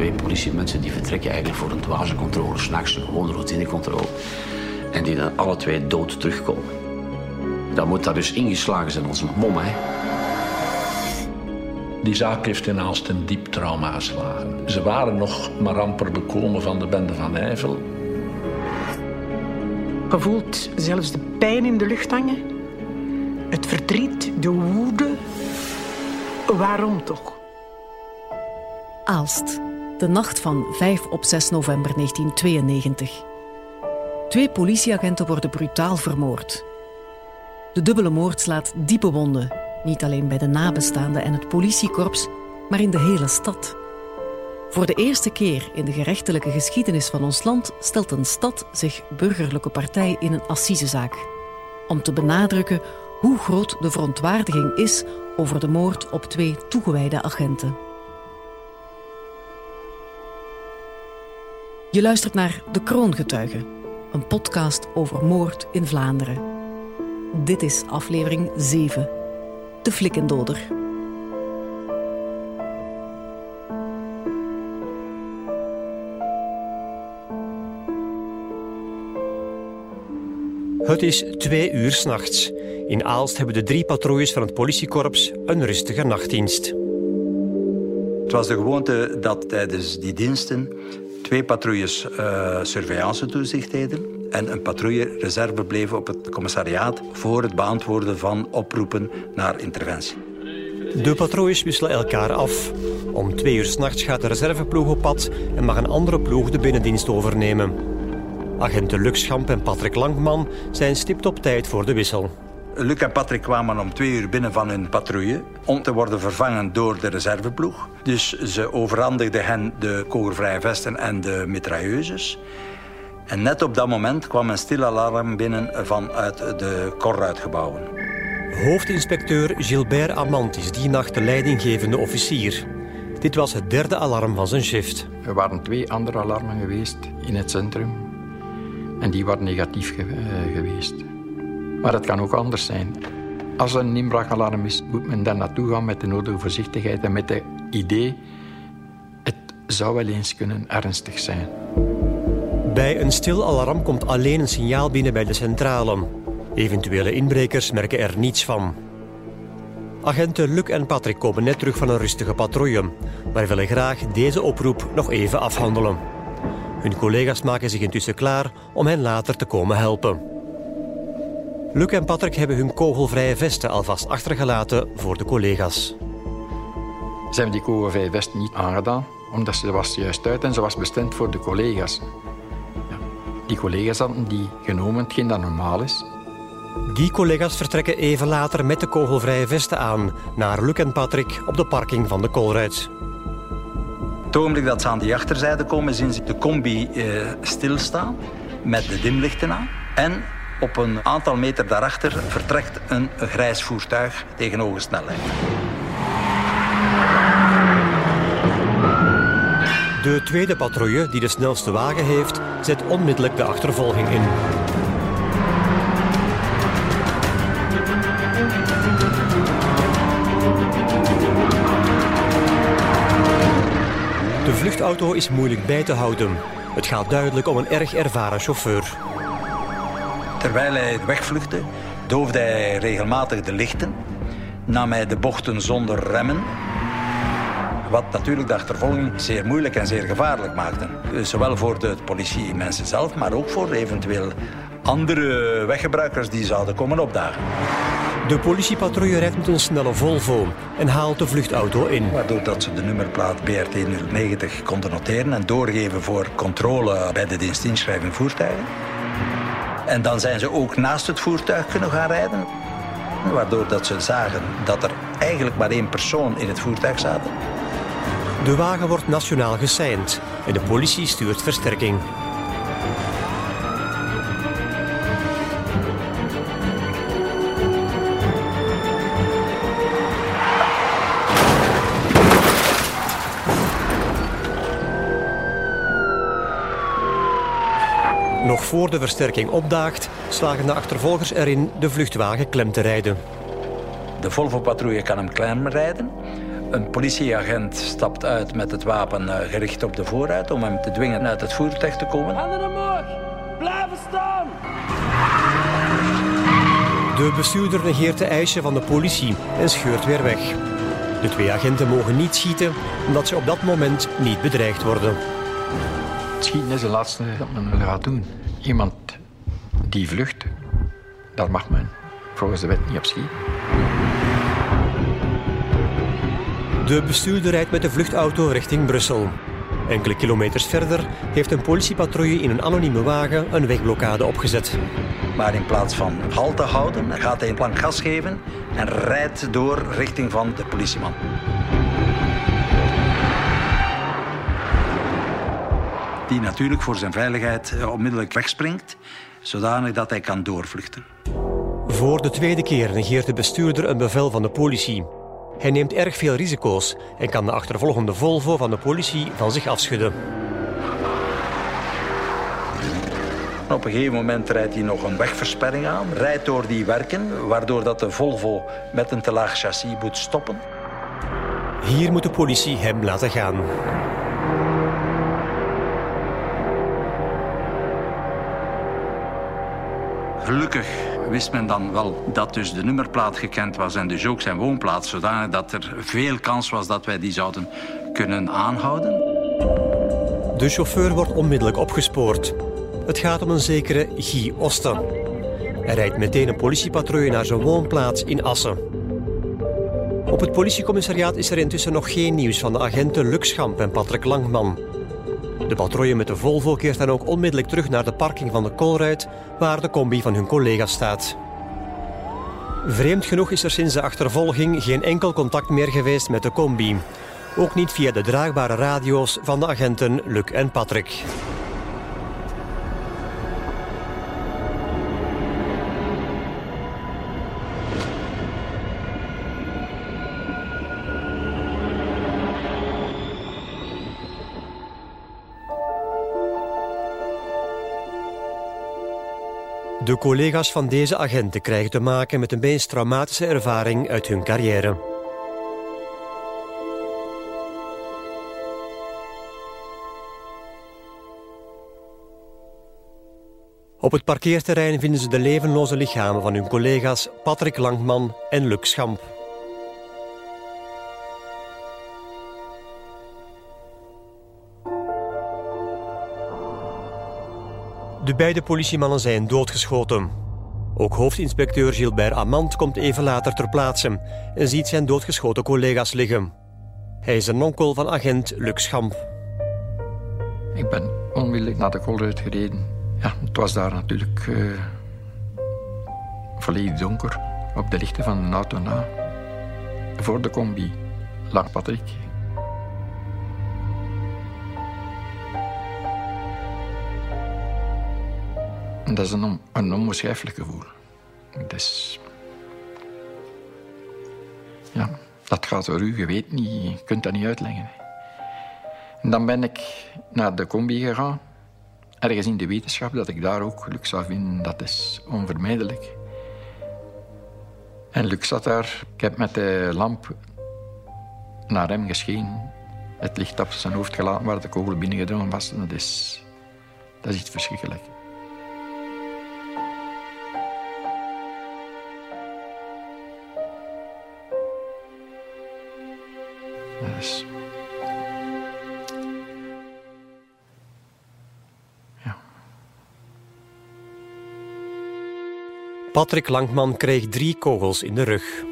twee politiemensen die vertrekken eigenlijk voor een dwazencontrole, s'nachts, een gewone routinecontrole. En die dan alle twee dood terugkomen. Dan moet dat dus ingeslagen zijn als een mom, hè. Die zaak heeft in Aalst een diep trauma geslagen. Ze waren nog maar amper bekomen van de bende van Eiffel. Je voelt zelfs de pijn in de lucht hangen. Het verdriet, de woede. Waarom toch? Aalst, de nacht van 5 op 6 november 1992. Twee politieagenten worden brutaal vermoord. De dubbele moord slaat diepe wonden, niet alleen bij de nabestaanden en het politiekorps, maar in de hele stad. Voor de eerste keer in de gerechtelijke geschiedenis van ons land stelt een stad zich burgerlijke partij in een assisezaak. Om te benadrukken hoe groot de verontwaardiging is over de moord op twee toegewijde agenten. Je luistert naar De Kroongetuigen, een podcast over moord in Vlaanderen. Dit is aflevering 7, De Flikkendoder. Het is twee uur s'nachts. In Aalst hebben de drie patrouilles van het politiekorps een rustige nachtdienst. Het was de gewoonte dat tijdens die diensten twee patrouilles uh, surveillance toezicht deden en een patrouille reserve bleven op het commissariaat voor het beantwoorden van oproepen naar interventie. De patrouilles wisselen elkaar af. Om twee uur s'nachts gaat de reserveploeg op pad en mag een andere ploeg de binnendienst overnemen. Agenten Lux Schamp en Patrick Langman zijn stipt op tijd voor de wissel. Luc en Patrick kwamen om twee uur binnen van hun patrouille... om te worden vervangen door de reserveploeg. Dus ze overhandigden hen de kogelvrije vesten en de mitrailleuses. En net op dat moment kwam een stil alarm binnen vanuit de Korruitgebouwen. Hoofdinspecteur Gilbert Amant is die nacht de leidinggevende officier. Dit was het derde alarm van zijn shift. Er waren twee andere alarmen geweest in het centrum. En die waren negatief ge uh, geweest. Maar het kan ook anders zijn. Als er een inbraakalarm is, moet men daar naartoe gaan met de nodige voorzichtigheid en met het idee... het zou wel eens kunnen ernstig zijn. Bij een stil alarm komt alleen een signaal binnen bij de centrale. Eventuele inbrekers merken er niets van. Agenten Luc en Patrick komen net terug van een rustige patrouille, maar willen graag deze oproep nog even afhandelen. Hun collega's maken zich intussen klaar om hen later te komen helpen. Luc en Patrick hebben hun kogelvrije vesten alvast achtergelaten voor de collega's. Ze hebben die kogelvrije vest niet aangedaan, omdat ze was juist uit en ze was bestemd voor de collega's. Ja, die collega's hadden die genomen, hetgeen dat normaal is. Die collega's vertrekken even later met de kogelvrije vesten aan naar Luc en Patrick op de parking van de Colruyt. Het ogenblik dat ze aan die achterzijde komen, zien ze de combi eh, stilstaan met de dimlichten aan. En op een aantal meter daarachter vertrekt een grijs voertuig tegen hoge snelheid. De tweede patrouille, die de snelste wagen heeft, zet onmiddellijk de achtervolging in. De vluchtauto is moeilijk bij te houden. Het gaat duidelijk om een erg ervaren chauffeur. Terwijl hij wegvluchtte, doofde hij regelmatig de lichten, nam hij de bochten zonder remmen. Wat natuurlijk de achtervolging zeer moeilijk en zeer gevaarlijk maakte. Zowel voor de politiemensen zelf, maar ook voor eventueel andere weggebruikers die zouden komen opdagen. De politiepatrouille rijdt met een snelle Volvo en haalt de vluchtauto in. Waardoor dat ze de nummerplaat BRT 090 konden noteren en doorgeven voor controle bij de dienstinschrijving voertuigen. En dan zijn ze ook naast het voertuig kunnen gaan rijden. Waardoor dat ze zagen dat er eigenlijk maar één persoon in het voertuig zat. De wagen wordt nationaal geseind en de politie stuurt versterking. Voor de versterking opdaagt, slagen de achtervolgers erin de vluchtwagen klem te rijden. De Volvo-patrouille kan hem klem rijden, Een politieagent stapt uit met het wapen eh, gericht op de voorruit om hem te dwingen uit het voertuig te komen. Handen omhoog! Blijven staan! De bestuurder negeert de eisen van de politie en scheurt weer weg. De twee agenten mogen niet schieten omdat ze op dat moment niet bedreigd worden. Schieten is het laatste dat men gaat doen. Iemand die vlucht, daar mag men volgens de wet niet op schieten. De bestuurder rijdt met de vluchtauto richting Brussel. Enkele kilometers verder heeft een politiepatrouille in een anonieme wagen een wegblokkade opgezet. Maar in plaats van halt te houden, gaat hij een plank gas geven en rijdt door richting van de politieman. Die natuurlijk voor zijn veiligheid eh, onmiddellijk wegspringt, zodanig dat hij kan doorvluchten. Voor de tweede keer negeert de bestuurder een bevel van de politie. Hij neemt erg veel risico's en kan de achtervolgende Volvo van de politie van zich afschudden. Op een gegeven moment rijdt hij nog een wegversperring aan, rijdt door die werken, waardoor dat de Volvo met een te laag chassis moet stoppen. Hier moet de politie hem laten gaan. Gelukkig wist men dan wel dat dus de nummerplaat gekend was en dus ook zijn woonplaats, zodanig dat er veel kans was dat wij die zouden kunnen aanhouden. De chauffeur wordt onmiddellijk opgespoord. Het gaat om een zekere Guy Osten. Hij rijdt meteen een politiepatrouille naar zijn woonplaats in Assen. Op het politiecommissariaat is er intussen nog geen nieuws van de agenten Luxchamp en Patrick Langman. De patrouille met de Volvo keert dan ook onmiddellijk terug naar de parking van de Colruyt, waar de combi van hun collega staat. Vreemd genoeg is er sinds de achtervolging geen enkel contact meer geweest met de combi. Ook niet via de draagbare radio's van de agenten Luc en Patrick. De collega's van deze agenten krijgen te maken met de meest traumatische ervaring uit hun carrière. Op het parkeerterrein vinden ze de levenloze lichamen van hun collega's Patrick Langman en Luc Schamp. De beide politiemannen zijn doodgeschoten. Ook hoofdinspecteur Gilbert Amand komt even later ter plaatse en ziet zijn doodgeschoten collega's liggen. Hij is een onkel van agent Luc Schamp. Ik ben onmiddellijk naar de Colruyt gereden. Ja, het was daar natuurlijk uh, volledig donker. Op de lichten van een auto na. Voor de combi lag Patrick. Dat is een, een onbeschrijfelijk gevoel. Dus, ja, dat gaat door u, je weet niet, je kunt dat niet uitleggen. En dan ben ik naar de combi gegaan. Ergens in de wetenschap dat ik daar ook geluk zou vinden, dat is onvermijdelijk. En Luc zat daar. Ik heb met de lamp naar hem geschenen. Het licht op zijn hoofd gelaten waar de kogel binnengedrongen was. Dat is, dat is iets verschrikkelijks. Dus. Ja. Patrick Langman kreeg drie kogels in de rug.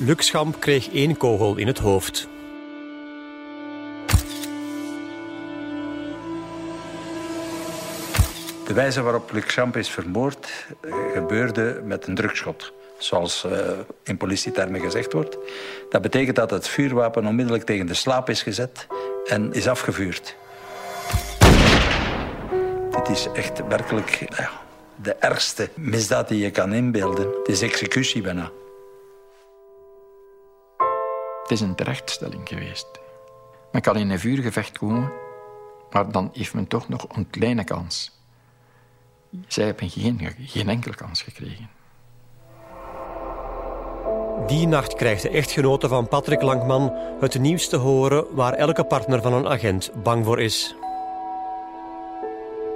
Luc Schamp kreeg één kogel in het hoofd. De wijze waarop Luc Schamp is vermoord eh, gebeurde met een drugschot zoals uh, in politietermen gezegd wordt. Dat betekent dat het vuurwapen onmiddellijk tegen de slaap is gezet en is afgevuurd. Dit is echt werkelijk ja, de ergste misdaad die je kan inbeelden. Het is executie bijna. Het is een terechtstelling geweest. Men kan in een vuurgevecht komen, maar dan heeft men toch nog een kleine kans. Zij hebben geen, geen enkele kans gekregen. Die nacht krijgt de echtgenote van Patrick Langman het nieuws te horen waar elke partner van een agent bang voor is.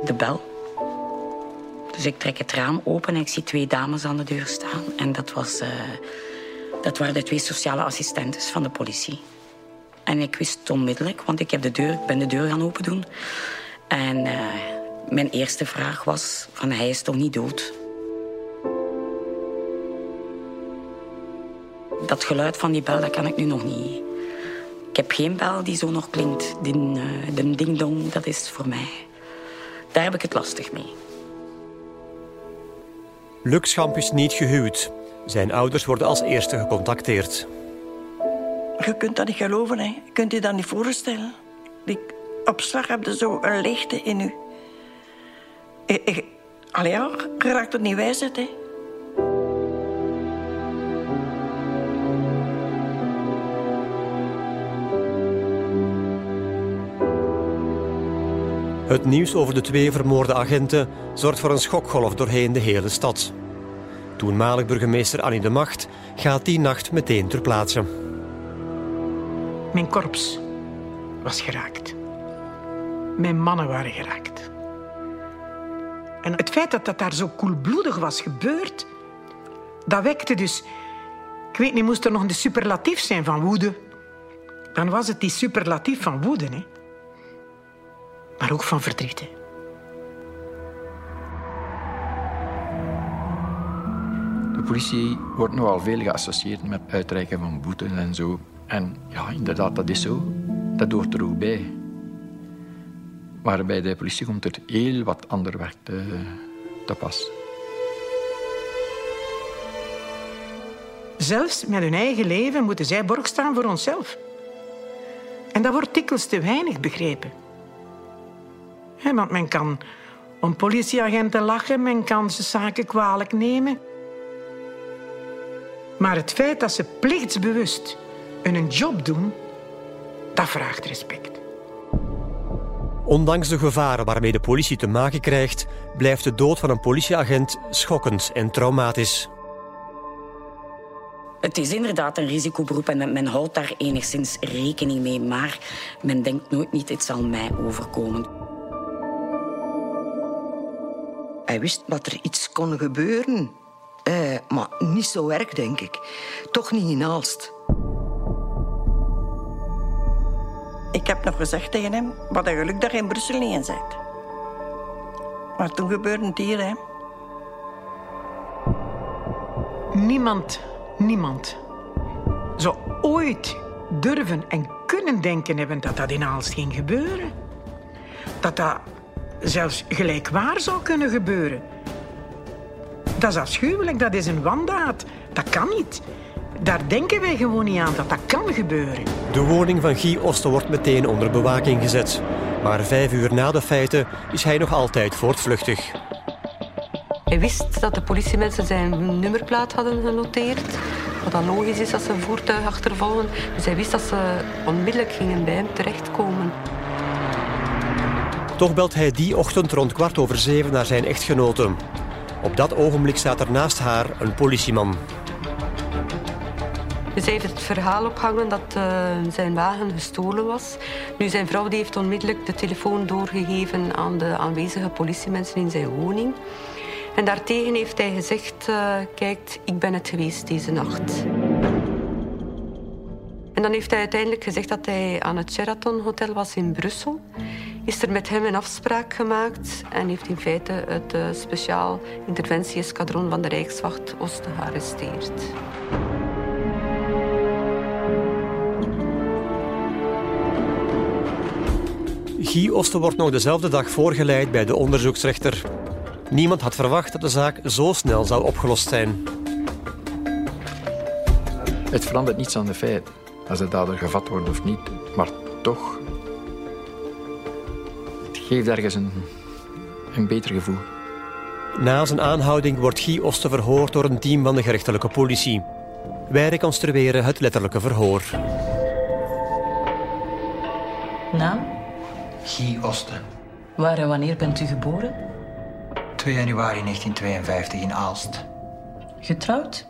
De bel. Dus ik trek het raam open en ik zie twee dames aan de deur staan. En dat, was, uh, dat waren de twee sociale assistentes van de politie. En ik wist onmiddellijk, want ik, heb de deur, ben de deur gaan open doen. En uh, mijn eerste vraag was van hij is toch niet dood? Dat geluid van die bel, dat kan ik nu nog niet. Ik heb geen bel die zo nog klinkt. De, uh, de ding-dong, dat is voor mij. Daar heb ik het lastig mee. Luc Schamp is niet gehuwd. Zijn ouders worden als eerste gecontacteerd. Je kunt dat niet geloven, hè. Je kunt je dat niet voorstellen. Die, op slag heb je zo een leegte in u. Allee, ja, je raakt er niet wijs uit, hè. Het nieuws over de twee vermoorde agenten zorgt voor een schokgolf doorheen de hele stad. Toenmalig burgemeester Annie de Macht gaat die nacht meteen ter plaatse. Mijn korps was geraakt. Mijn mannen waren geraakt. En het feit dat dat daar zo koelbloedig was gebeurd, dat wekte dus... Ik weet niet, moest er nog een superlatief zijn van woede? Dan was het die superlatief van woede, hè maar ook van verdriet. De politie wordt nogal veel geassocieerd met uitreiken van boetes en zo. En ja, inderdaad, dat is zo. Dat hoort er ook bij. Maar bij de politie komt er heel wat ander werk te, te pas. Zelfs met hun eigen leven moeten zij borg staan voor onszelf. En dat wordt dikwijls te weinig begrepen want men kan om politieagenten lachen, men kan ze zaken kwalijk nemen. Maar het feit dat ze plichtsbewust hun job doen, dat vraagt respect. Ondanks de gevaren waarmee de politie te maken krijgt, blijft de dood van een politieagent schokkend en traumatisch. Het is inderdaad een risicoberoep en men houdt daar enigszins rekening mee, maar men denkt nooit niet, het zal mij overkomen. Hij wist dat er iets kon gebeuren. Eh, maar niet zo erg, denk ik. Toch niet in Aalst. Ik heb nog gezegd tegen hem... wat een geluk dat je in Brussel niet in bent. Maar toen gebeurde het hier, hè. Niemand, niemand zou ooit durven en kunnen denken hebben dat dat in Aalst ging gebeuren. Dat dat zelfs gelijkwaar zou kunnen gebeuren. Dat is afschuwelijk, dat is een wandaad. Dat kan niet. Daar denken wij gewoon niet aan dat dat kan gebeuren. De woning van Guy Osten wordt meteen onder bewaking gezet. Maar vijf uur na de feiten is hij nog altijd voortvluchtig. Hij wist dat de politiemensen zijn nummerplaat hadden genoteerd. Wat dan logisch is als ze een voertuig achtervolgen. Dus hij wist dat ze onmiddellijk gingen bij hem terechtkomen. Toch belt hij die ochtend rond kwart over zeven naar zijn echtgenote. Op dat ogenblik staat er naast haar een politieman. Dus hij heeft het verhaal opgehangen dat uh, zijn wagen gestolen was. Nu, zijn vrouw die heeft onmiddellijk de telefoon doorgegeven aan de aanwezige politiemensen in zijn woning. En daartegen heeft hij gezegd, uh, kijk, ik ben het geweest deze nacht. En dan heeft hij uiteindelijk gezegd dat hij aan het Sheraton Hotel was in Brussel is er met hem een afspraak gemaakt en heeft in feite het uh, speciaal interventie-eskadron van de Rijkswacht Oosten gearresteerd. Guy Osten wordt nog dezelfde dag voorgeleid bij de onderzoeksrechter. Niemand had verwacht dat de zaak zo snel zou opgelost zijn. Het verandert niets aan de feit als de dader gevat wordt of niet. Maar toch geeft ergens een, een beter gevoel. Na zijn aanhouding wordt Guy Osten verhoord door een team van de gerechtelijke politie. Wij reconstrueren het letterlijke verhoor. Naam? Guy Osten. Waar en wanneer bent u geboren? 2 januari 1952 in Aalst. Getrouwd?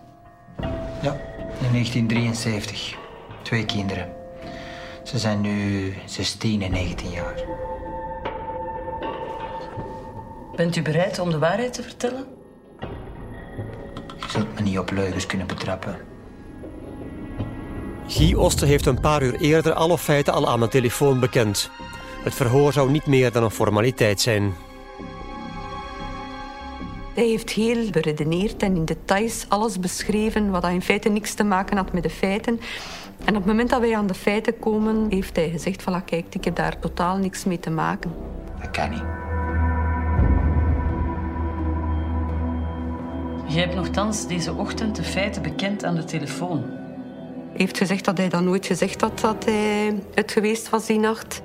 Ja, In 1973. Twee kinderen. Ze zijn nu 16 en 19 jaar. Bent u bereid om de waarheid te vertellen? Je zult me niet op leugens kunnen betrappen. Guy Osten heeft een paar uur eerder alle feiten al aan de telefoon bekend. Het verhoor zou niet meer dan een formaliteit zijn. Hij heeft heel beredeneerd en in details alles beschreven wat in feite niks te maken had met de feiten. En op het moment dat wij aan de feiten komen, heeft hij gezegd: voilà, kijk, ik heb daar totaal niks mee te maken. Dat kan niet. Je hebt nogthans deze ochtend de feiten bekend aan de telefoon. Hij heeft gezegd dat hij dat nooit gezegd had dat hij het geweest was die nacht.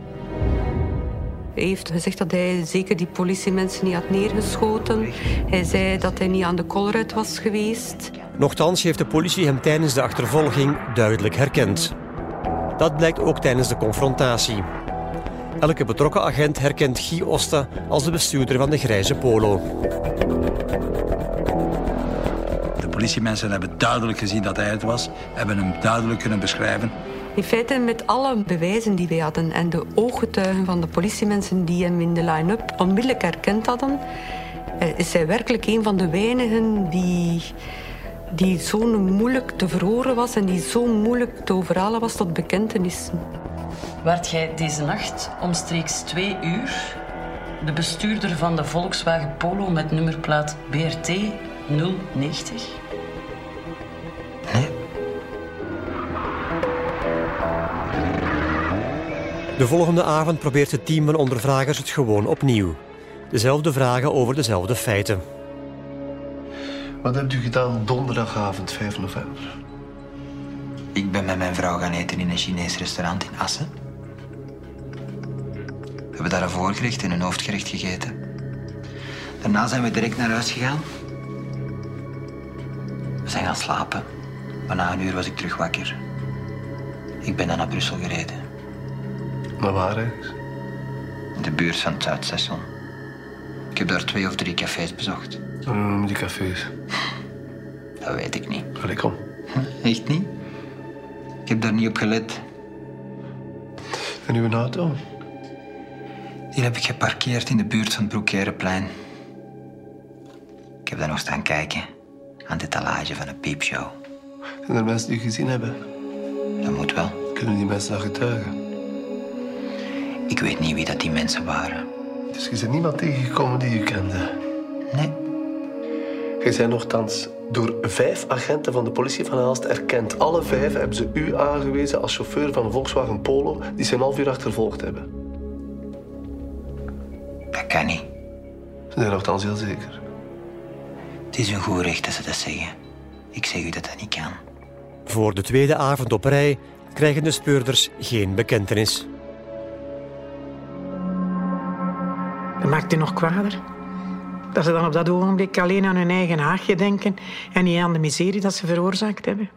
Hij heeft gezegd dat hij zeker die politiemensen niet had neergeschoten. Hij zei dat hij niet aan de kolruit was geweest. Nochtans heeft de politie hem tijdens de achtervolging duidelijk herkend. Dat blijkt ook tijdens de confrontatie. Elke betrokken agent herkent Guy Osta als de bestuurder van de grijze polo. De politiemensen hebben duidelijk gezien dat hij het was, hebben hem duidelijk kunnen beschrijven. In feite met alle bewijzen die wij hadden en de ooggetuigen van de politiemensen die hem in de line-up onmiddellijk herkend hadden, eh, is hij werkelijk een van de weinigen die, die zo moeilijk te verhoren was en die zo moeilijk te overhalen was tot bekentenissen. Waart jij deze nacht omstreeks twee uur de bestuurder van de Volkswagen Polo met nummerplaat BRT 090? De volgende avond probeert het team van ondervragers het gewoon opnieuw. Dezelfde vragen over dezelfde feiten. Wat hebt u gedaan donderdagavond 5 november? Ik ben met mijn vrouw gaan eten in een Chinees restaurant in Assen. We hebben daar een voorgerecht en een hoofdgerecht gegeten. Daarna zijn we direct naar huis gegaan. We zijn gaan slapen. Maar na een uur was ik terug wakker. Ik ben dan naar Brussel gereden. Maar waar ergens? In de buurt van het Zuidstation. Ik heb daar twee of drie cafés bezocht. Hoe noemen die cafés? Dat weet ik niet. Allee, kom. Echt niet? Ik heb daar niet op gelet. En uw auto? Die heb ik geparkeerd in de buurt van het Broekherenplein. Ik heb daar nog staan kijken. Aan de talage van een piepshow. Zijn er mensen die u gezien hebben? Dat moet wel. Kunnen die mensen dat getuigen? Ik weet niet wie dat die mensen waren. Dus je bent niemand tegengekomen die u kende? Nee. Je bent nogthans door vijf agenten van de politie van Aalst erkend. Alle vijf hebben ze u aangewezen als chauffeur van een Volkswagen Polo die ze een half uur achtervolgd hebben. Dat kan niet. Ze zijn nogthans heel zeker. Het is een goed recht dat ze dat zeggen. Ik zeg u dat dat niet kan. Voor de tweede avond op rij krijgen de speurders geen bekentenis. Dat maakt het nog kwader. Dat ze dan op dat ogenblik alleen aan hun eigen haagje denken en niet aan de miserie dat ze veroorzaakt hebben.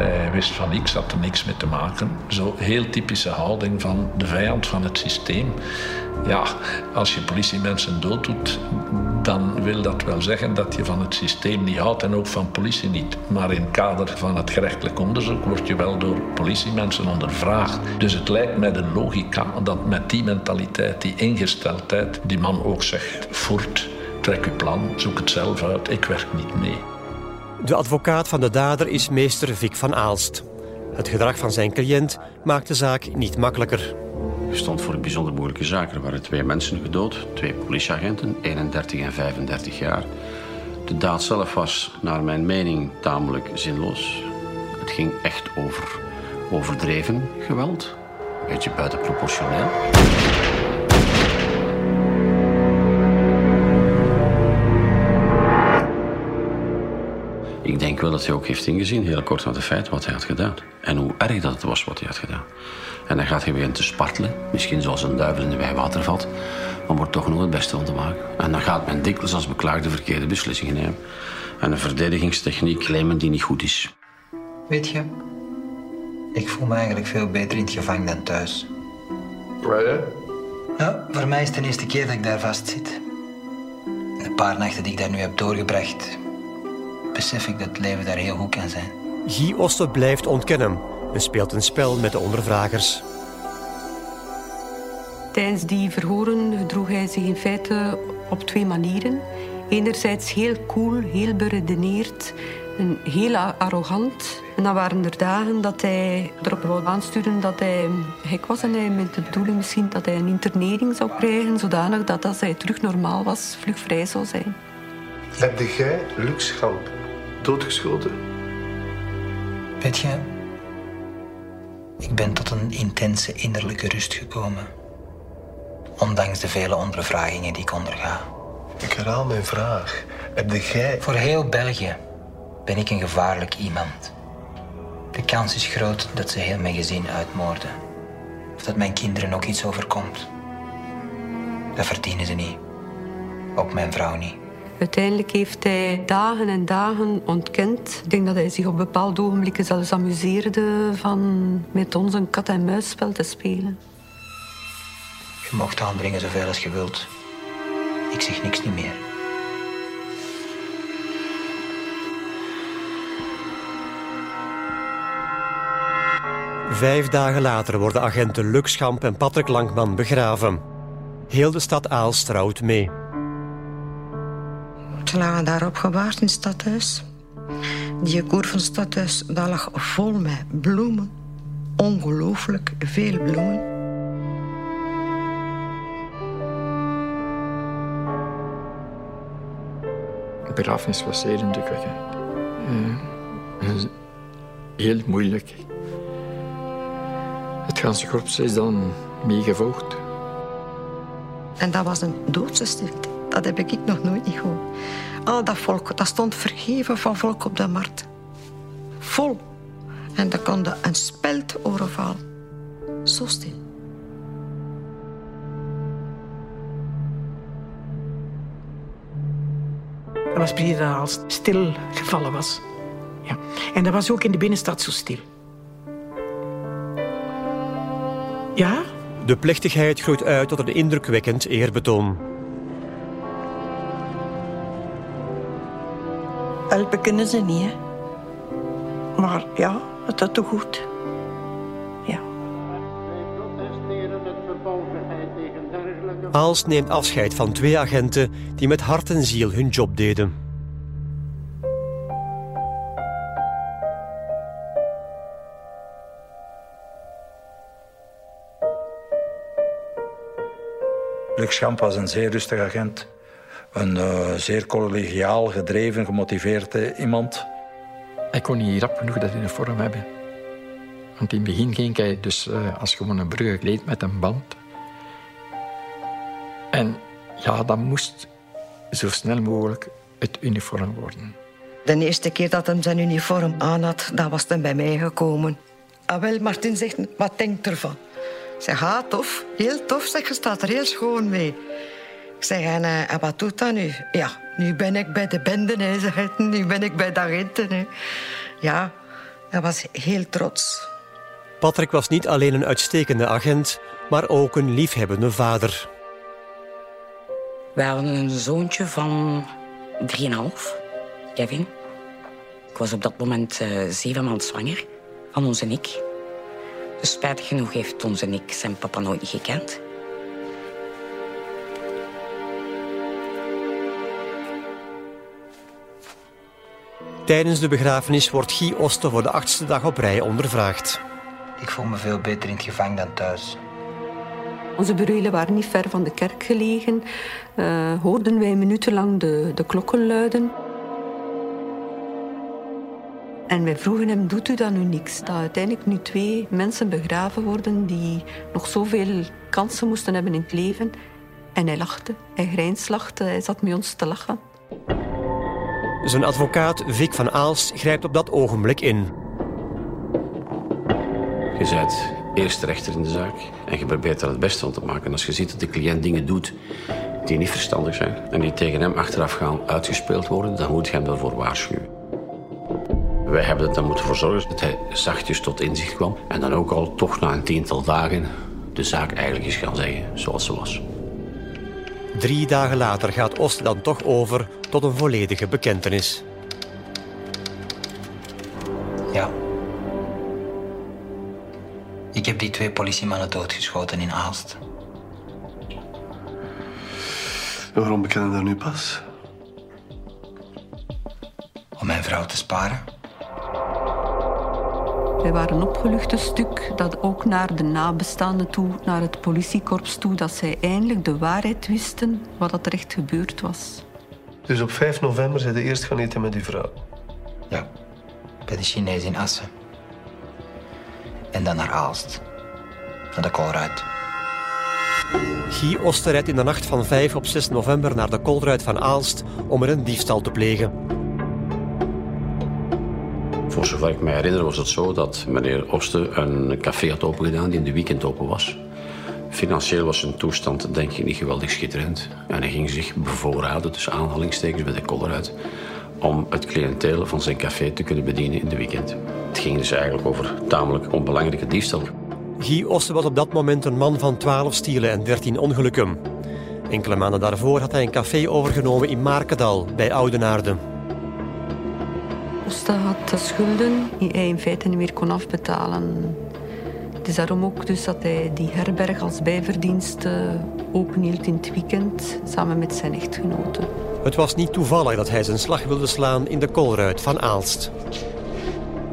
Hij wist van niks, had er niks mee te maken. Zo heel typische houding van de vijand van het systeem. Ja, als je politiemensen dood doet, dan wil dat wel zeggen dat je van het systeem niet houdt en ook van politie niet. Maar in het kader van het gerechtelijk onderzoek word je wel door politiemensen ondervraagd. Dus het lijkt mij de logica dat met die mentaliteit, die ingesteldheid, die man ook zegt: voert, trek uw plan, zoek het zelf uit, ik werk niet mee. De advocaat van de dader is meester Vic van Aalst. Het gedrag van zijn cliënt maakt de zaak niet makkelijker. Je stond voor een bijzonder moeilijke zaak. Er waren twee mensen gedood, twee politieagenten, 31 en 35 jaar. De daad zelf was, naar mijn mening, tamelijk zinloos. Het ging echt over overdreven geweld, een beetje buitenproportioneel. Denk wel dat hij ook heeft ingezien, heel kort na de feiten, wat hij had gedaan. En hoe erg dat het was wat hij had gedaan. En dan gaat hij weer te spartelen, misschien zoals een duivel in de valt, om er toch nog het beste van te maken. En dan gaat men dikwijls als beklaagde verkeerde beslissingen nemen. En een verdedigingstechniek claimen die niet goed is. Weet je, ik voel me eigenlijk veel beter in het gevangen dan thuis. Waar ja? Ja, voor mij is het de eerste keer dat ik daar vast zit. De paar nachten die ik daar nu heb doorgebracht, besef ik dat het leven daar heel goed kan zijn. Guy Oster blijft ontkennen en speelt een spel met de ondervragers. Tijdens die verhoren gedroeg hij zich in feite op twee manieren. Enerzijds heel cool, heel beredeneerd en heel arrogant. En dan waren er dagen dat hij erop wou aansturen dat hij gek was. En hij met de bedoeling misschien dat hij een internering zou krijgen, zodanig dat als hij terug normaal was, vlugvrij zou zijn. Heb jij Luc Schamp doodgeschoten? Weet je, ik ben tot een intense innerlijke rust gekomen. Ondanks de vele ondervragingen die ik onderga. Ik herhaal mijn vraag. Heb jij... Voor heel België ben ik een gevaarlijk iemand. De kans is groot dat ze heel mijn gezin uitmoorden. Of dat mijn kinderen ook iets overkomt. Dat verdienen ze niet. Ook mijn vrouw niet. Uiteindelijk heeft hij dagen en dagen ontkend. Ik denk dat hij zich op bepaalde ogenblikken zelfs amuseerde van met ons een kat-en-muisspel te spelen. Je mocht aandringen zoveel als je wilt. Ik zeg niks niet meer. Vijf dagen later worden agenten Luc Schamp en Patrick Langman begraven. Heel de stad Aalst trouwt mee. Ze lagen daar opgebaard in het stadhuis. Die koer van het stadhuis dat lag vol met bloemen. Ongelooflijk veel bloemen. De begrafenis was zeer indrukwekkend. Uh, heel moeilijk. Het ganse korps is dan meegevolgd. En dat was een doodse stilte. Dat heb ik nog nooit niet gehoord. Al dat volk, dat stond vergeven van volk op de markt. Vol. En dat kon een speld overvallen. Zo stil. Dat was precies als stil gevallen was. Ja. En dat was ook in de binnenstad zo stil. Ja? De plechtigheid groeit uit tot een indrukwekkend eerbetoon. Helpen kunnen ze niet, hè. Maar ja, het is toch goed. Ja. Aals neemt afscheid van twee agenten die met hart en ziel hun job deden. Luc Schamp was een zeer rustig agent. Een uh, zeer collegiaal, gedreven, gemotiveerd uh, iemand. Hij kon niet rap genoeg dat uniform hebben. Want in het begin ging hij dus uh, als gewoon een brug gekleed met een band. En ja, dat moest zo snel mogelijk het uniform worden. De eerste keer dat hij zijn uniform aan had, dat was hij bij mij gekomen. Ah, wel, Martin zegt, wat denkt ervan? Ik zeg, ah, tof. Heel tof, zeg, je staat er heel schoon mee. Ik zeg, en, uh, en wat doet dat nu? Ja, nu ben ik bij de bende, hè. Nu ben ik bij de agenten, hè. Ja, hij was heel trots. Patrick was niet alleen een uitstekende agent, maar ook een liefhebbende vader. We hadden een zoontje van 3,5, Kevin. Ik was op dat moment uh, zeven maanden zwanger van onze Nick. Dus spijtig genoeg heeft onze Nick zijn papa nooit gekend. Tijdens de begrafenis wordt Guy Oster voor de achtste dag op rij ondervraagd. Ik voel me veel beter in het gevangen dan thuis. Onze bureelen waren niet ver van de kerk gelegen. Uh, hoorden wij minutenlang de, de klokken luiden. En wij vroegen hem, doet u dan nu niks? Dat uiteindelijk nu twee mensen begraven worden die nog zoveel kansen moesten hebben in het leven. En hij lachte, hij grijnslachte, hij zat met ons te lachen. Zijn advocaat Vic van Aalst grijpt op dat ogenblik in. Je bent eerste rechter in de zaak en je probeert er het beste van te maken. Als je ziet dat de cliënt dingen doet die niet verstandig zijn en die tegen hem achteraf gaan uitgespeeld worden, dan moet je hem daarvoor waarschuwen. Wij hebben er dan moeten voor zorgen dat hij zachtjes tot inzicht kwam en dan ook al toch na een tiental dagen de zaak eigenlijk is gaan zeggen zoals ze was. Drie dagen later gaat Oost dan toch over tot een volledige bekentenis. Ja. Ik heb die twee politiemannen doodgeschoten in Aalst. En waarom bekennen daar nu pas? Om mijn vrouw te sparen. Wij waren opgelucht een stuk dat ook naar de nabestaanden toe, naar het politiekorps toe, dat zij eindelijk de waarheid wisten wat er echt gebeurd was. Dus op 5 november zijn de eerst gaan eten met uw vrouw? Ja, bij de Chinees in Assen. En dan naar Aalst. Naar de Colruyt. Guy Oster rijdt in de nacht van 5 op 6 november naar de Kolruit van Aalst om er een diefstal te plegen. Zover ik me herinner was het zo dat meneer Oster een café had opengedaan die in de weekend open was. Financieel was zijn toestand denk ik niet geweldig schitterend. En hij ging zich bevoorraden, tussen aanhalingstekens, bij de Kolleruit, om het cliënteel van zijn café te kunnen bedienen in de weekend. Het ging dus eigenlijk over tamelijk onbelangrijke diefstal. Guy Oster was op dat moment een man van 12 stielen en 13 ongelukken. Enkele maanden daarvoor had hij een café overgenomen in Markendal, bij Oudenaarde. Osta had schulden die hij in feite niet meer kon afbetalen. Het is daarom ook dus dat hij die herberg als bijverdienste openhield in het weekend samen met zijn echtgenote. Het was niet toevallig dat hij zijn slag wilde slaan in de Kolruit van Aalst.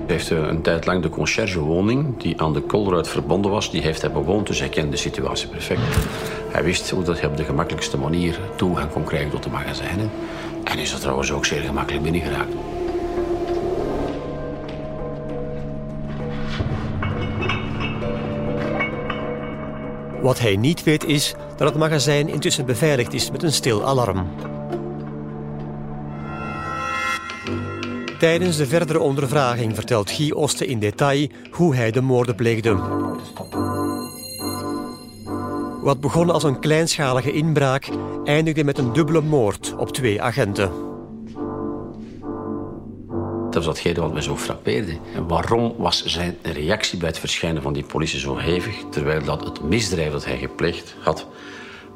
Hij heeft eh, een tijd lang de conciërgewoning die aan de Kolruit verbonden was, die heeft hij bewoond, dus hij kende de situatie perfect. Hij wist hoe dat hij op de gemakkelijkste manier toegang kon krijgen tot de magazijnen. En is er trouwens ook zeer gemakkelijk binnengeraakt. Wat hij niet weet is dat het magazijn intussen beveiligd is met een stil alarm. Tijdens de verdere ondervraging vertelt Guy Oste in detail hoe hij de moorden pleegde. Wat begon als een kleinschalige inbraak eindigde met een dubbele moord op twee agenten. Dat was datgene wat mij zo frappeerde. Waarom was zijn reactie bij het verschijnen van die politie zo hevig, terwijl dat het misdrijf dat hij gepleegd had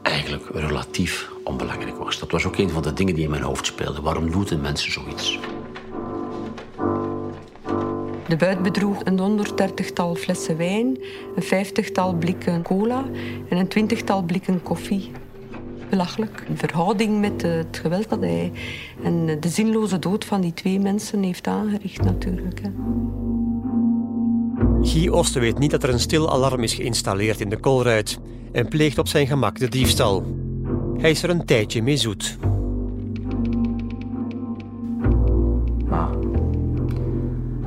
eigenlijk relatief onbelangrijk was? Dat was ook een van de dingen die in mijn hoofd speelden. Waarom doen mensen zoiets? De buit bedroeg een honderddertigtal flessen wijn, een vijftigtal blikken cola en een twintigtal blikken koffie. Belachelijk. In verhouding met het geweld dat hij en de zinloze dood van die twee mensen heeft aangericht natuurlijk. Hè. Guy Oste weet niet dat er een stil alarm is geïnstalleerd in de kolruit en pleegt op zijn gemak de diefstal. Hij is er een tijdje mee zoet.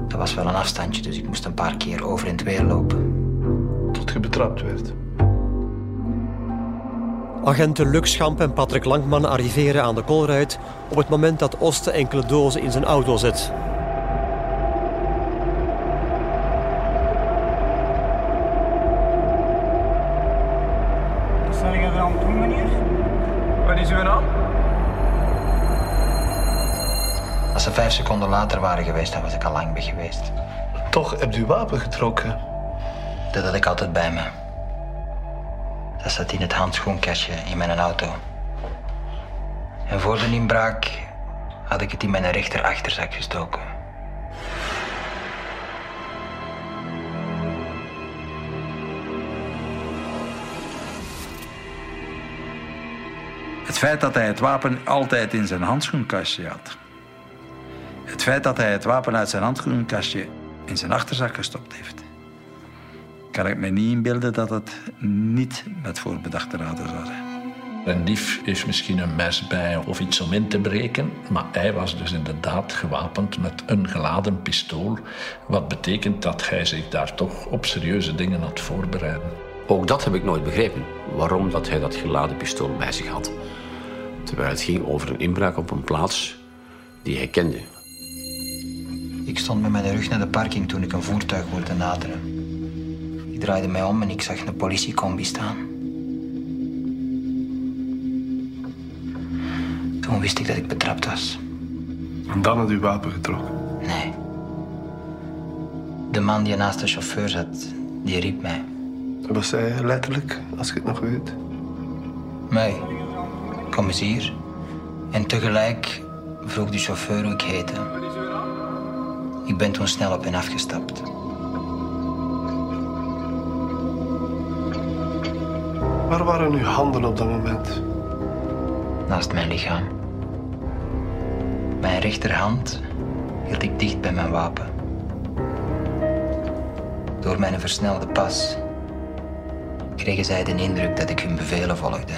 Dat was wel een afstandje, dus ik moest een paar keer over en weer lopen. Tot je betrapt werd. Agenten Luc Schamp en Patrick Langman arriveren aan de kolruit op het moment dat Oste enkele dozen in zijn auto zet. Wat je er aan doen, meneer? Wat is uw naam? Als ze vijf seconden later waren geweest, dan was ik al lang weg geweest. Toch heb u wapen getrokken? Dat had ik altijd bij me. Dat zat in het handschoenkastje in mijn auto. En voor de inbraak had ik het in mijn rechter achterzak gestoken. Het feit dat hij het wapen altijd in zijn handschoenkastje had. Het feit dat hij het wapen uit zijn handschoenkastje in zijn achterzak gestopt heeft. Kan ik me niet inbeelden dat het niet met voorbedachte raden zou zijn. Een dief heeft misschien een mes bij of iets om in te breken, maar hij was dus inderdaad gewapend met een geladen pistool, wat betekent dat hij zich daar toch op serieuze dingen had voorbereiden. Ook dat heb ik nooit begrepen. Waarom dat hij dat geladen pistool bij zich had. Terwijl het ging over een inbraak op een plaats die hij kende. Ik stond met mijn rug naar de parking toen ik een voertuig hoorde naderen. Ik draaide mij om en ik zag een politiecombi staan. Toen wist ik dat ik betrapt was. En dan had u wapen getrokken. Nee. De man die naast de chauffeur zat, die riep mij. Wat zei hij letterlijk, als je het nog weet? Mij, kom eens hier. En tegelijk vroeg de chauffeur hoe ik heette. Ik ben toen snel op hen afgestapt. Waar waren uw handen op dat moment? Naast mijn lichaam. Mijn rechterhand hield ik dicht bij mijn wapen. Door mijn versnelde pas kregen zij de indruk dat ik hun bevelen volgde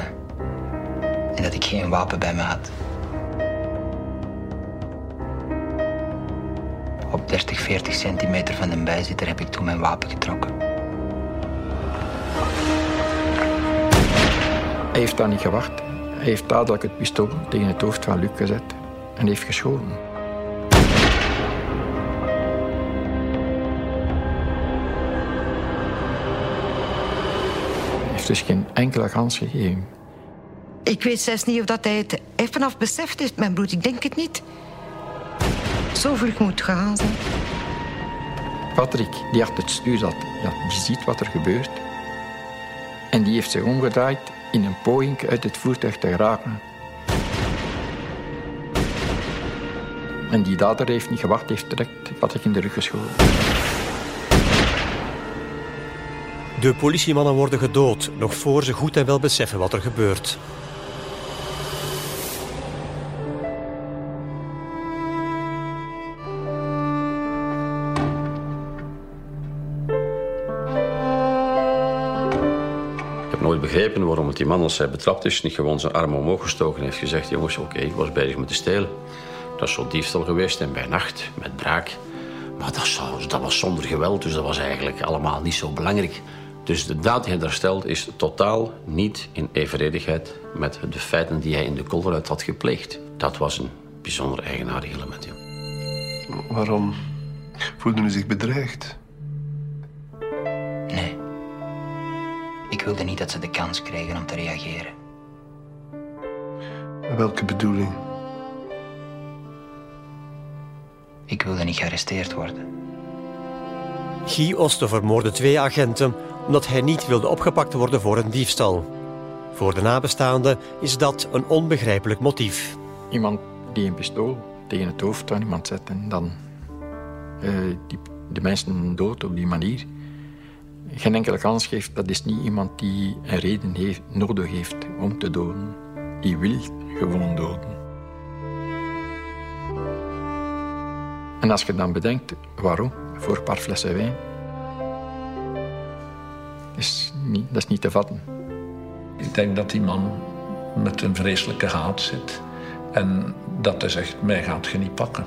en dat ik geen wapen bij me had. Op 30, 40 centimeter van de bijzitter heb ik toen mijn wapen getrokken. Hij heeft daar niet gewacht. Hij heeft dadelijk het pistool tegen het hoofd van Luc gezet en heeft geschoten. Hij heeft dus geen enkele kans gegeven. Ik weet zelfs niet of dat hij het vanaf beseft heeft, mijn broer. Ik denk het niet. Zo vlug moet gaan zijn. Patrick, die achter het stuur zat, ja, die ziet wat er gebeurt. En die heeft zich omgedraaid in een poging uit het voertuig te geraken. En die dader heeft niet gewacht, heeft direct Patrick in de rug geschoten. De politiemannen worden gedood, nog voor ze goed en wel beseffen wat er gebeurt. Die man als hij betrapt is... niet gewoon zijn arm omhoog gestoken heeft gezegd... jongens, oké, ik was bezig met te stelen. Dat is zo'n diefstal geweest en bij nacht, met braak. Maar dat, was zonder geweld, dus dat was eigenlijk allemaal niet zo belangrijk. Dus de daad die hij daar stelt is totaal niet in evenredigheid... met de feiten die hij in de kolderuit had gepleegd. Dat was een bijzonder eigenaardig element. Waarom voelde u zich bedreigd? Wilde niet dat ze de kans kregen om te reageren. Welke bedoeling? Ik wilde niet gearresteerd worden. Guy Oste vermoordde twee agenten omdat hij niet wilde opgepakt worden voor een diefstal. Voor de nabestaanden is dat een onbegrijpelijk motief. Iemand die een pistool tegen het hoofd van iemand zet en dan eh, die, de mensen dood op die manier, geen enkele kans geeft, dat is niet iemand die een reden heeft, nodig heeft om te doden. Die wil gewoon doden. En als je dan bedenkt waarom, voor een paar flessen wijn, is niet, dat is niet te vatten. Ik denk dat die man met een vreselijke haat zit. En dat hij zegt, mij gaat je niet pakken.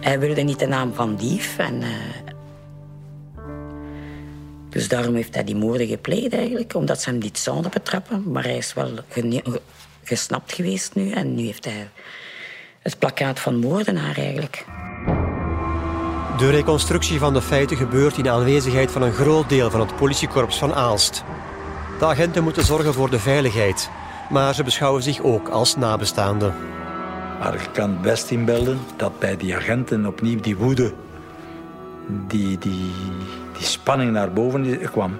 Hij wilde niet de naam van dief. En, eh, Dus daarom heeft hij die moorden gepleegd eigenlijk. Omdat ze hem niet zouden betrappen. Maar hij is wel gesnapt geweest nu. En nu heeft hij het plakkaat van moordenaar eigenlijk. De reconstructie van de feiten gebeurt in aanwezigheid van een groot deel van het politiekorps van Aalst. De agenten moeten zorgen voor de veiligheid, maar ze beschouwen zich ook als nabestaanden. Maar je kan het best inbeelden dat bij die agenten opnieuw die woede, die, die, die spanning naar boven kwam.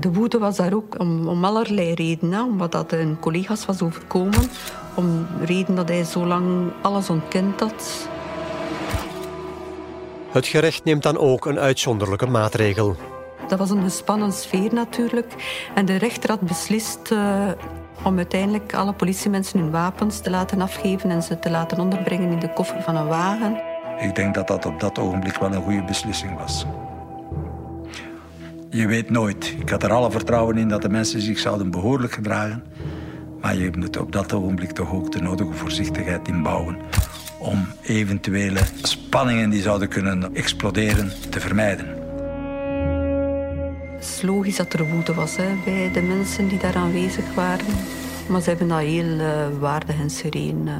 De woede was daar ook om, om allerlei redenen. Omdat dat een collega's was overkomen. Om de reden dat hij zo lang alles ontkend had. Het gerecht neemt dan ook een uitzonderlijke maatregel. Dat was een gespannen sfeer natuurlijk. En de rechter had beslist eh, om uiteindelijk alle politiemensen hun wapens te laten afgeven en ze te laten onderbrengen in de koffer van een wagen. Ik denk dat dat op dat ogenblik wel een goede beslissing was. Je weet nooit. Ik had er alle vertrouwen in dat de mensen zich zouden behoorlijk gedragen. Maar je moet op dat ogenblik toch ook de nodige voorzichtigheid inbouwen om eventuele spanningen die zouden kunnen exploderen te vermijden. Het is logisch dat er woede was hè, bij de mensen die daar aanwezig waren. Maar ze hebben daar heel eh, waardig en sereen eh,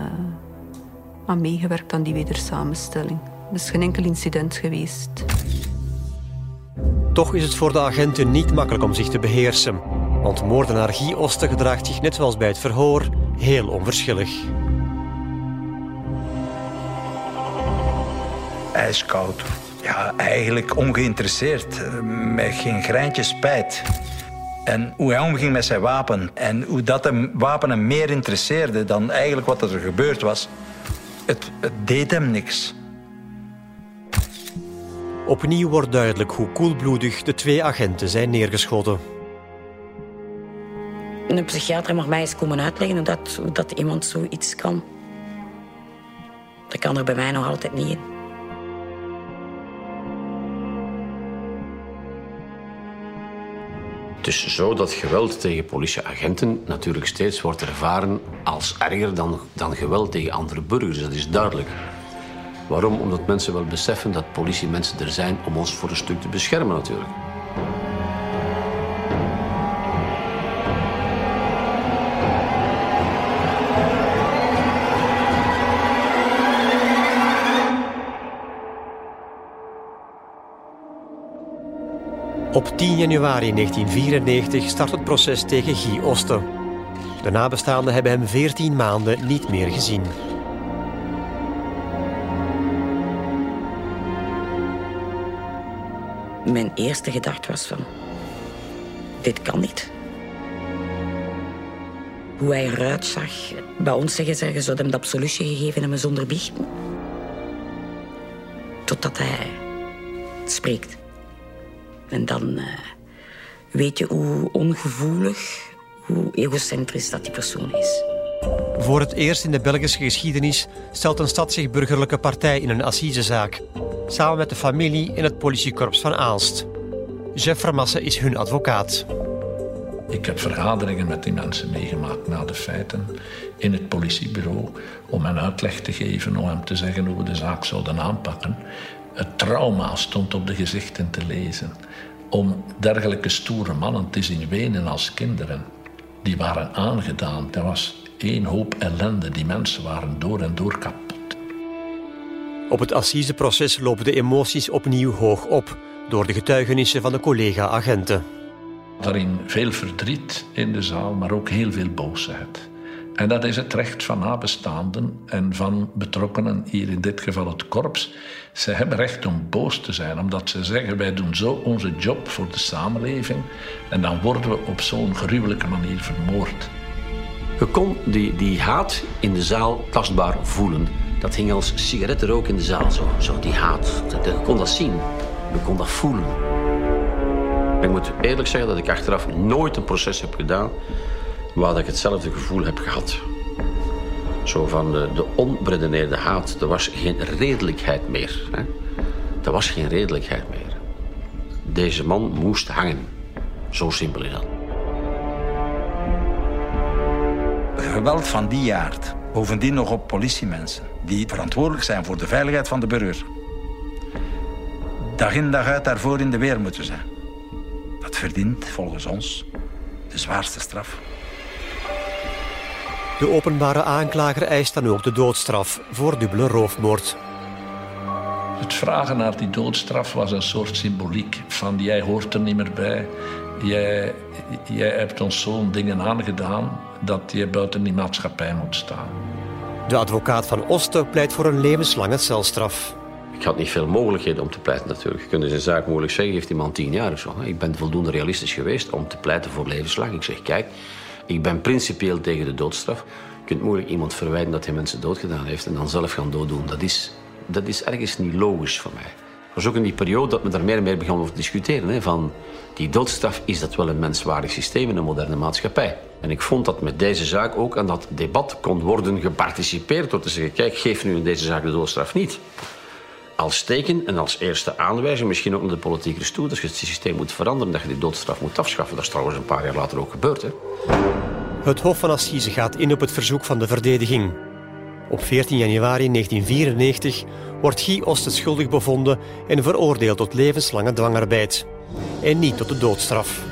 aan meegewerkt aan die wedersamenstelling. Er is geen enkel incident geweest. Toch is het voor de agenten niet makkelijk om zich te beheersen. Want moordenaar Guy Oste gedraagt zich net zoals bij het verhoor heel onverschillig. ijskoud. Ja, eigenlijk ongeïnteresseerd, eh, met geen greintje spijt. En hoe hij omging met zijn wapen. En hoe dat hem, wapen hem meer interesseerde dan eigenlijk wat er gebeurd was. Het, het deed hem niks. Opnieuw wordt duidelijk hoe koelbloedig de twee agenten zijn neergeschoten. Een psychiater mag mij eens komen uitleggen hoe dat, hoe dat iemand zoiets kan. Dat kan er bij mij nog altijd niet in. Is zo dat geweld tegen politieagenten natuurlijk steeds wordt ervaren als erger dan, dan geweld tegen andere burgers. Dat is duidelijk. Waarom? Omdat mensen wel beseffen dat politiemensen er zijn om ons voor een stuk te beschermen natuurlijk. Op 10 januari 1994 start het proces tegen Guy Osten. De nabestaanden hebben hem 14 maanden niet meer gezien. Mijn eerste gedachte was van... Dit kan niet. Hoe hij eruit zag. Bij ons zeggen ze, je zou hem de absolutie gegeven hebben zonder biechten. Totdat hij spreekt. En dan uh, weet je hoe ongevoelig, hoe egocentrisch dat die persoon is. Voor het eerst in de Belgische geschiedenis stelt een stad zich burgerlijke partij in een assisezaak. Samen met de familie in het politiekorps van Aalst. Jeff Vermassen is hun advocaat. Ik heb vergaderingen met die mensen meegemaakt na de feiten in het politiebureau om hen uitleg te geven, om hem te zeggen hoe we de zaak zouden aanpakken. Het trauma stond op de gezichten te lezen. Om dergelijke stoere mannen te zien wenen als kinderen. Die waren aangedaan. Er was één hoop ellende. Die mensen waren door en door kapot. Op het assiseproces lopen de emoties opnieuw hoog op door de getuigenissen van de collega-agenten. Daarin veel verdriet in de zaal, maar ook heel veel boosheid. En dat is het recht van nabestaanden en van betrokkenen, hier in dit geval het korps. Ze hebben recht om boos te zijn, omdat ze zeggen: wij doen zo onze job voor de samenleving en dan worden we op zo'n gruwelijke manier vermoord. Je kon die, die haat in de zaal tastbaar voelen. Dat hing als sigarettenrook in de zaal, zo, zo die haat. Je kon dat zien, je kon dat voelen. Ik moet eerlijk zeggen dat ik achteraf nooit een proces heb gedaan waar ik hetzelfde gevoel heb gehad. Zo van de, de onberedeneerde haat. Er was geen redelijkheid meer. Hè? Er was geen redelijkheid meer. Deze man moest hangen. Zo simpel is dat. Geweld van die aard. Bovendien nog op politiemensen. Die verantwoordelijk zijn voor de veiligheid van de burger. Dag in dag uit daarvoor in de weer moeten zijn. Dat verdient volgens ons de zwaarste straf. De openbare aanklager eist dan ook de doodstraf voor dubbele roofmoord. Het vragen naar die doodstraf was een soort symboliek van jij hoort er niet meer bij. Jij, jij hebt ons zo'n dingen aangedaan dat je buiten die maatschappij moet staan. De advocaat van Osten pleit voor een levenslange celstraf. Ik had niet veel mogelijkheden om te pleiten natuurlijk. Je kunt dus een zaak moeilijk zeggen, heeft iemand tien jaar of zo. Ik ben voldoende realistisch geweest om te pleiten voor levenslang. Ik zeg, kijk, ik ben principieel tegen de doodstraf. Je kunt moeilijk iemand verwijten dat hij mensen doodgedaan heeft en dan zelf gaan dooddoen. Dat is, dat is ergens niet logisch voor mij. Het was ook in die periode dat we daar meer en meer begonnen te discussiëren. Hè, van die doodstraf, is dat wel een menswaardig systeem in een moderne maatschappij? En ik vond dat met deze zaak ook aan dat debat kon worden geparticipeerd door te zeggen, kijk, geef nu in deze zaak de doodstraf niet. Als teken en als eerste aanwijzing, misschien ook naar de politieke toe, dat je het systeem moet veranderen, dat je die doodstraf moet afschaffen. Dat is trouwens een paar jaar later ook gebeurd. Hè? Het Hof van Assise gaat in op het verzoek van de verdediging. Op 14 januari 1994 wordt Guy Osten schuldig bevonden en veroordeeld tot levenslange dwangarbeid. En niet tot de doodstraf.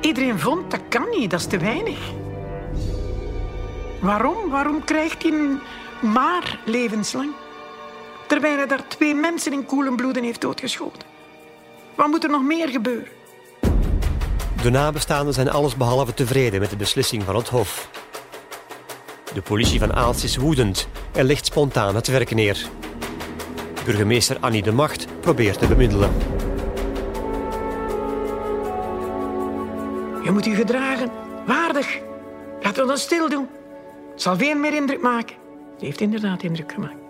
Iedereen vond dat kan niet, dat is te weinig. Waarom? Waarom krijgt hij maar levenslang? Terwijl hij daar twee mensen in koelen bloeden heeft doodgeschoten. Wat moet er nog meer gebeuren? De nabestaanden zijn allesbehalve tevreden met de beslissing van het Hof. De politie van Aalst is woedend en legt spontaan het werk neer. Burgemeester Annie de Macht probeert te bemiddelen. Je moet je gedragen. Waardig. Laten we dat stil doen. Het zal veel meer indruk maken. Het heeft inderdaad indruk gemaakt.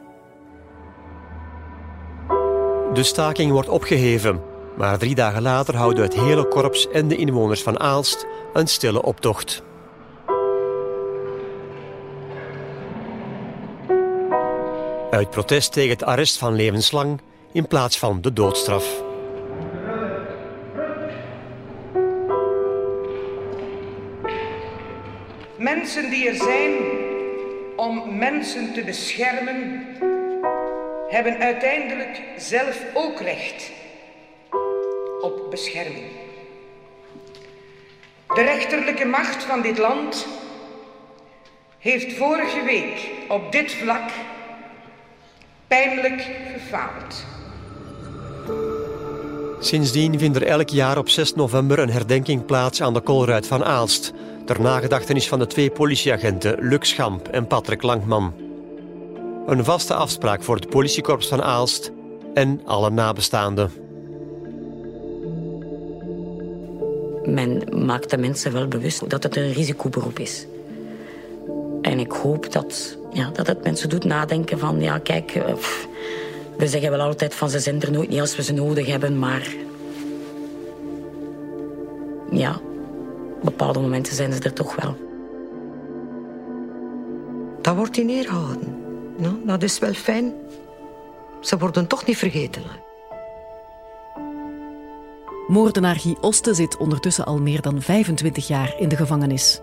De staking wordt opgeheven, maar drie dagen later houden het hele korps en de inwoners van Aalst een stille optocht. Uit protest tegen het arrest van levenslang in plaats van de doodstraf. Mensen die er zijn om mensen te beschermen, hebben uiteindelijk zelf ook recht op bescherming. De rechterlijke macht van dit land heeft vorige week op dit vlak pijnlijk gefaald. Sindsdien vindt er elk jaar op 6 november een herdenking plaats aan de Kolruit van Aalst. Ter nagedachtenis van de twee politieagenten Luc Schamp en Patrick Langman. Een vaste afspraak voor het politiekorps van Aalst en alle nabestaanden. Men maakt de mensen wel bewust dat het een risicoberoep is. En ik hoop dat, ja, dat het mensen doet nadenken van... ja, kijk, eh, pff, we zeggen wel altijd van ze zijn er nooit niet als we ze nodig hebben, maar... Ja, op bepaalde momenten zijn ze er toch wel. Dat wordt in eer gehouden. Nou, dat is wel fijn. Ze worden toch niet vergeten. Moordenaar Guy Oste zit ondertussen al meer dan 25 jaar in de gevangenis.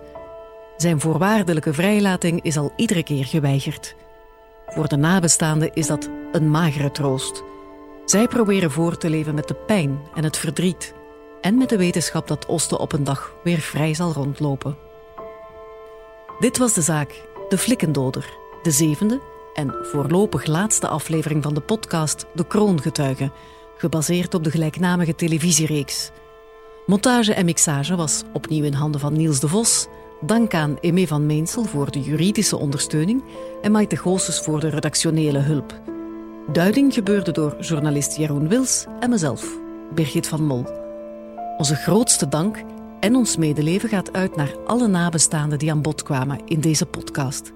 Zijn voorwaardelijke vrijlating is al iedere keer geweigerd. Voor de nabestaanden is dat een magere troost. Zij proberen voor te leven met de pijn en het verdriet. En met de wetenschap dat Oste op een dag weer vrij zal rondlopen. Dit was de zaak De Flikkendoder, de zevende en voorlopig laatste aflevering van de podcast De Kroongetuigen, gebaseerd op de gelijknamige televisiereeks. Montage en mixage was opnieuw in handen van Niels de Vos. Dank aan Emé van Meensel voor de juridische ondersteuning en Maite Goossens voor de redactionele hulp. Duiding gebeurde door journalist Jeroen Wils en mezelf, Birgit van Mol. Onze grootste dank en ons medeleven gaat uit naar alle nabestaanden die aan bod kwamen in deze podcast.